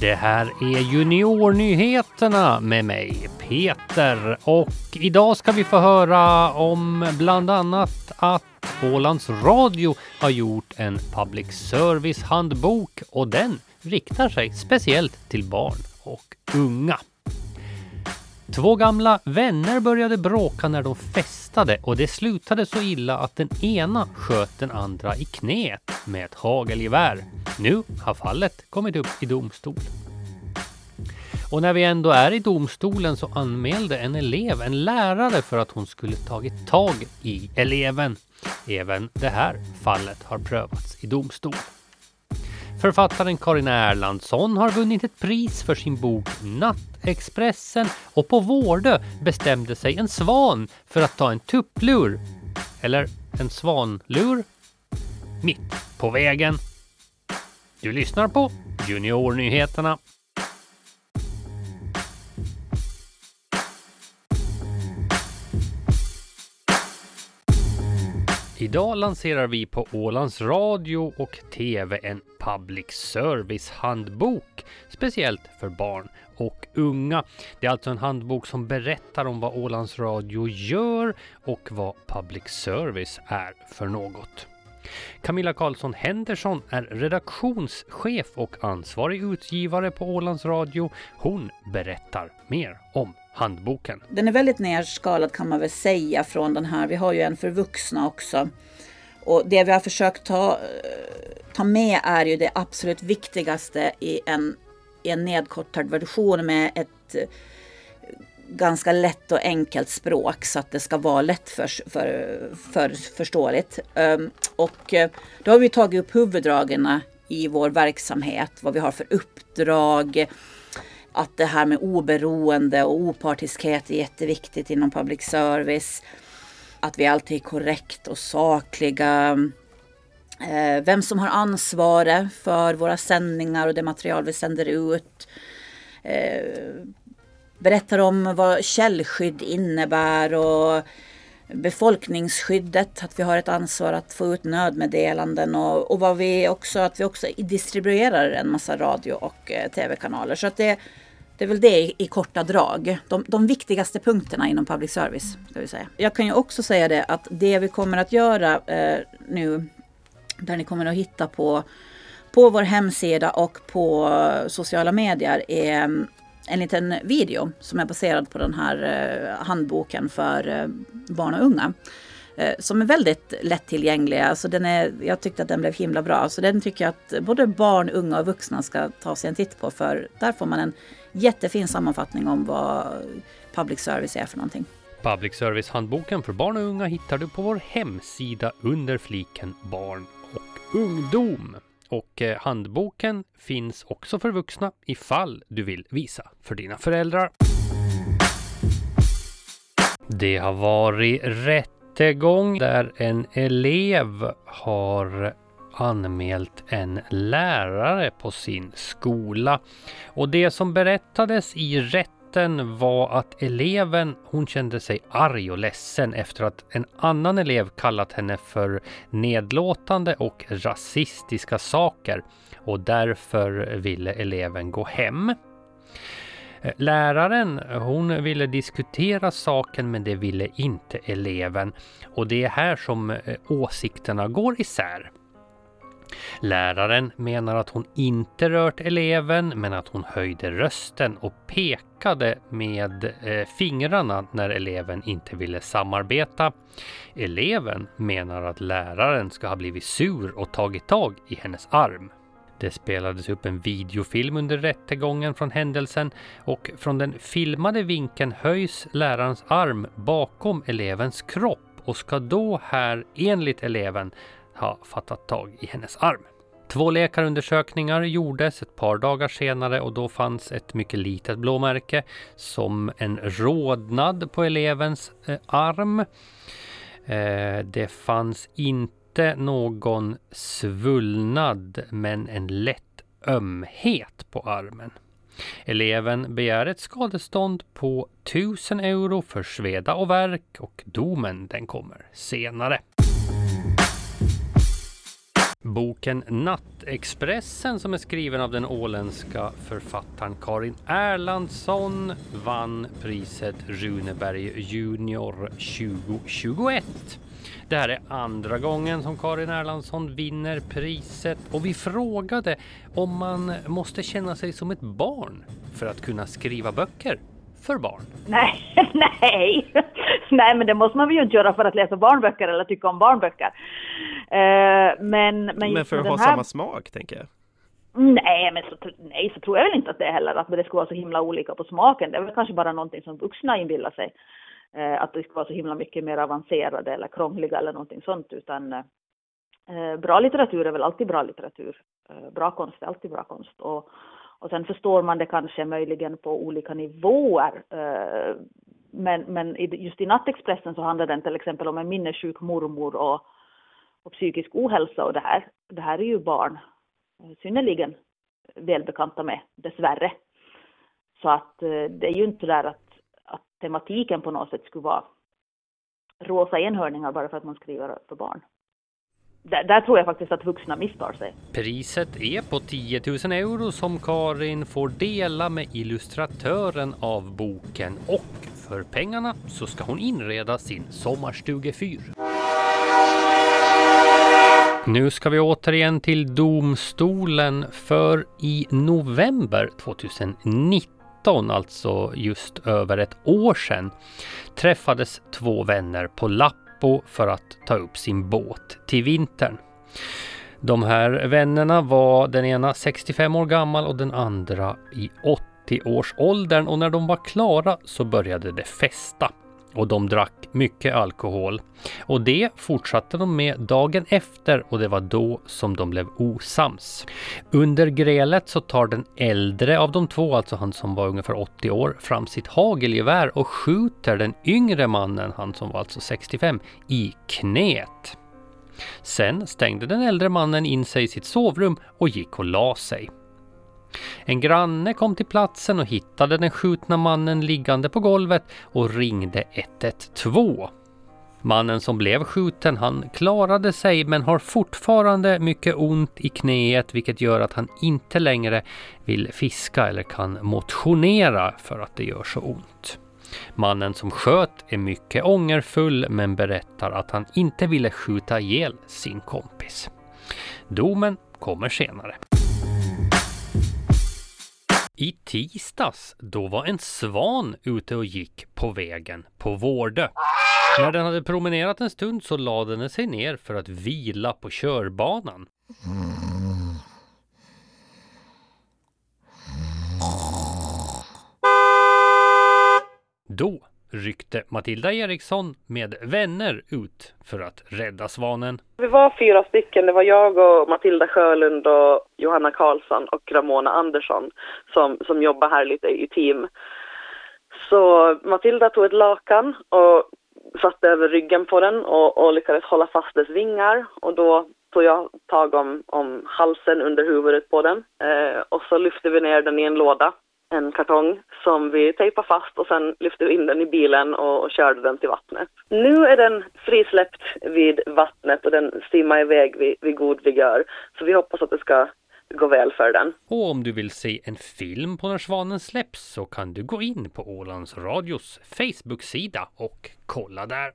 Det här är Juniornyheterna med mig, Peter. Och idag ska vi få höra om bland annat att Ålands Radio har gjort en public service handbok och den riktar sig speciellt till barn och unga. Två gamla vänner började bråka när de festade och det slutade så illa att den ena sköt den andra i knät med ett hagelgevär. Nu har fallet kommit upp i domstol. Och när vi ändå är i domstolen så anmälde en elev en lärare för att hon skulle tagit tag i eleven. Även det här fallet har prövats i domstol. Författaren Karin Erlandsson har vunnit ett pris för sin bok Nattexpressen och på Vårdö bestämde sig en svan för att ta en tupplur, eller en svanlur, mitt på vägen. Du lyssnar på Juniornyheterna. Idag lanserar vi på Ålands Radio och TV en public service-handbok speciellt för barn och unga. Det är alltså en handbok som berättar om vad Ålands Radio gör och vad public service är för något. Camilla Karlsson Henderson är redaktionschef och ansvarig utgivare på Ålands Radio. Hon berättar mer om handboken. Den är väldigt nerskalad kan man väl säga från den här. Vi har ju en för vuxna också. Och det vi har försökt ta, eh, ta med är ju det absolut viktigaste i en, i en nedkortad version med ett eh, ganska lätt och enkelt språk så att det ska vara lätt för, för, för förståeligt. Ehm, och eh, då har vi tagit upp huvuddragen i vår verksamhet, vad vi har för uppdrag, att det här med oberoende och opartiskhet är jätteviktigt inom public service. Att vi alltid är korrekt och sakliga. Eh, vem som har ansvaret för våra sändningar och det material vi sänder ut. Eh, berättar om vad källskydd innebär och befolkningsskyddet, att vi har ett ansvar att få ut nödmeddelanden och, och vad vi också, att vi också distribuerar en massa radio och eh, tv-kanaler. Så att det, det är väl det i, i korta drag. De, de, viktigaste punkterna inom public service. Ska vi säga. Jag kan ju också säga det att det vi kommer att göra eh, nu, där ni kommer att hitta på, på vår hemsida och på eh, sociala medier är mm, en liten video som är baserad på den här eh, handboken för eh, barn och unga. Eh, som är väldigt lättillgänglig. Alltså den är, jag tyckte att den blev himla bra. Så den tycker jag att både barn, unga och vuxna ska ta sig en titt på. För där får man en jättefin sammanfattning om vad public service är för någonting. Public service-handboken för barn och unga hittar du på vår hemsida under fliken barn och ungdom. Och eh, handboken finns också för vuxna ifall du vill visa för dina föräldrar. Det har varit rättegång där en elev har anmält en lärare på sin skola. Och det som berättades i rätten var att eleven, hon kände sig arg och ledsen efter att en annan elev kallat henne för nedlåtande och rasistiska saker och därför ville eleven gå hem. Eh, läraren hon ville diskutera saken men det ville inte eleven och det är här som eh, åsikterna går isär. Läraren menar att hon inte rört eleven men att hon höjde rösten och pekade med eh, fingrarna när eleven inte ville samarbeta. Eleven menar att läraren ska ha blivit sur och tagit tag i hennes arm. Det spelades upp en videofilm under rättegången från händelsen och från den filmade vinkeln höjs lärarens arm bakom elevens kropp och ska då här enligt eleven ha fattat tag i hennes arm. Två läkarundersökningar gjordes ett par dagar senare och då fanns ett mycket litet blåmärke som en rodnad på elevens eh, arm. Eh, det fanns inte någon svullnad men en lätt ömhet på armen. Eleven begär ett skadestånd på 1000 euro för sveda och verk och domen den kommer senare. Boken Nattexpressen som är skriven av den åländska författaren Karin Erlandsson vann priset Runeberg Junior 2021. Det här är andra gången som Karin Erlandsson vinner priset och vi frågade om man måste känna sig som ett barn för att kunna skriva böcker för barn. Nej, nej, nej, men det måste man ju inte göra för att läsa barnböcker eller tycka om barnböcker. Uh, men, men, men för att ha här... samma smak, tänker jag. Nej, men så, nej, så tror jag väl inte att det är heller, att det skulle vara så himla olika på smaken. Det är väl kanske bara någonting som vuxna inbillar sig. Uh, att det ska vara så himla mycket mer avancerade eller krångliga eller någonting sånt, utan uh, bra litteratur är väl alltid bra litteratur. bra konst är alltid bra konst. Och, och sen förstår man det kanske möjligen på olika nivåer. Eh, men, men just i Nattexpressen så handlar den till exempel om en minnessjuk mormor och, och psykisk ohälsa och det här. Det här är ju barn synnerligen välbekanta med, dessvärre. Så att eh, det är ju inte där att, att tematiken på något sätt skulle vara rosa enhörningar bara för att man skriver för barn där, där, tror jag faktiskt att vuxna misstar sig. Priset är på 10 000 euro som Karin får dela med illustratören av boken och för pengarna så ska hon inreda sin sommarstugefyr. Nu ska vi återigen till domstolen för i november 2019, alltså just över ett år sedan, träffades två vänner på Lapp Aleppo för att ta upp sin båt till vintern. De här vännerna var den ena 65 år gammal och den andra i 80 års åldern och när de var klara så började det festa. Och de drack mycket alkohol. Och det fortsatte de med dagen efter och det var då som de blev osams. Under grälet så tar den äldre av de två, alltså han som var ungefär 80 år, fram sitt hagelgevär och skjuter den yngre mannen, han som var alltså 65, i knät. Sen stängde den äldre mannen in sig i sitt sovrum och gick och la sig. En granne kom till platsen och hittade den skjutna mannen liggande på golvet och ringde 112. Mannen som blev skjuten han klarade sig men har fortfarande mycket ont i knäet vilket gör att han inte längre vill fiska eller kan motionera för att det gör så ont. Mannen som sköt är mycket ångerfull men berättar att han inte ville skjuta ihjäl sin kompis. Domen kommer senare. I tisdags, då var en svan ute och gick på vägen på Vårdö. När den hade promenerat en stund så lade den sig ner för att vila på körbanan. Då ryckte Matilda Eriksson med vänner ut för att rädda svanen. Vi var fyra stycken. Det var jag och Matilda Sjölund och Johanna Karlsson och Ramona Andersson som, som jobbar här lite i team. Så Matilda tog ett lakan och satte över ryggen på den och, och lyckades hålla fast dess vingar och då tog jag tag om, om halsen under huvudet på den eh, och så lyfte vi ner den i en låda en kartong som vi tejpade fast och sen lyfte in den i bilen och, och, körde den till vattnet. Nu är den frisläppt vid vattnet och den simmar iväg vid, vid god vigör. Så vi hoppas att det ska gå väl för den. Och om du vill se en film på när svanen släpps så kan du gå in på Ålands Radios Facebook-sida och kolla där.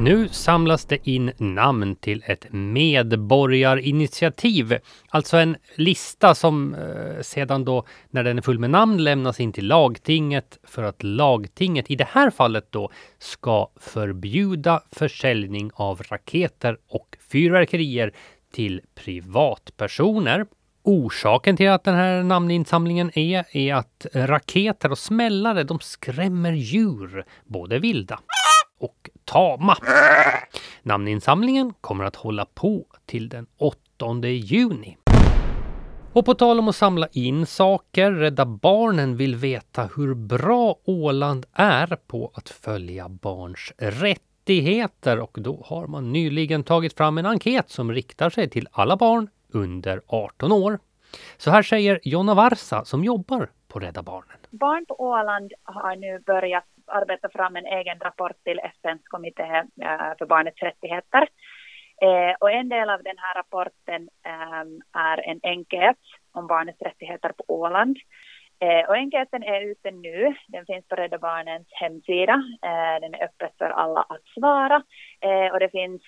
Nu samlas det in namn till ett medborgarinitiativ. Alltså en lista som eh, sedan då när den är full med namn lämnas in till lagtinget för att lagtinget i det här fallet då ska förbjuda försäljning av raketer och fyrverkerier till privatpersoner. Orsaken till att den här namninsamlingen är, är att raketer och smällare de skrämmer djur, både vilda och tama. Namninsamlingen kommer att hålla på till den 8 juni. Och på tal om att samla in saker, Rädda Barnen vill veta hur bra Åland är på att följa barns rättigheter och då har man nyligen tagit fram en enkät som riktar sig till alla barn under 18 år. Så här säger Jonna Varsa som jobbar på Rädda Barnen. Barn på Åland har nu börjat arbeta fram en egen rapport till FNs kommitté eh, för barnets rättigheter. Eh, och en del av den här rapporten ehm, är en enkät om barnets rättigheter på Åland. Eh, och enkäten är ute nu. Den finns på Rädda Barnens hemsida. Den är öppen för alla att svara. Och det finns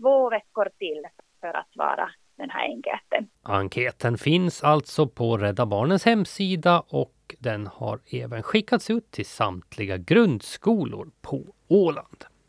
två veckor till för att svara den här enkäten. Enkäten finns alltså på Rädda Barnens hemsida och och den har även skickats ut till samtliga grundskolor på Åland.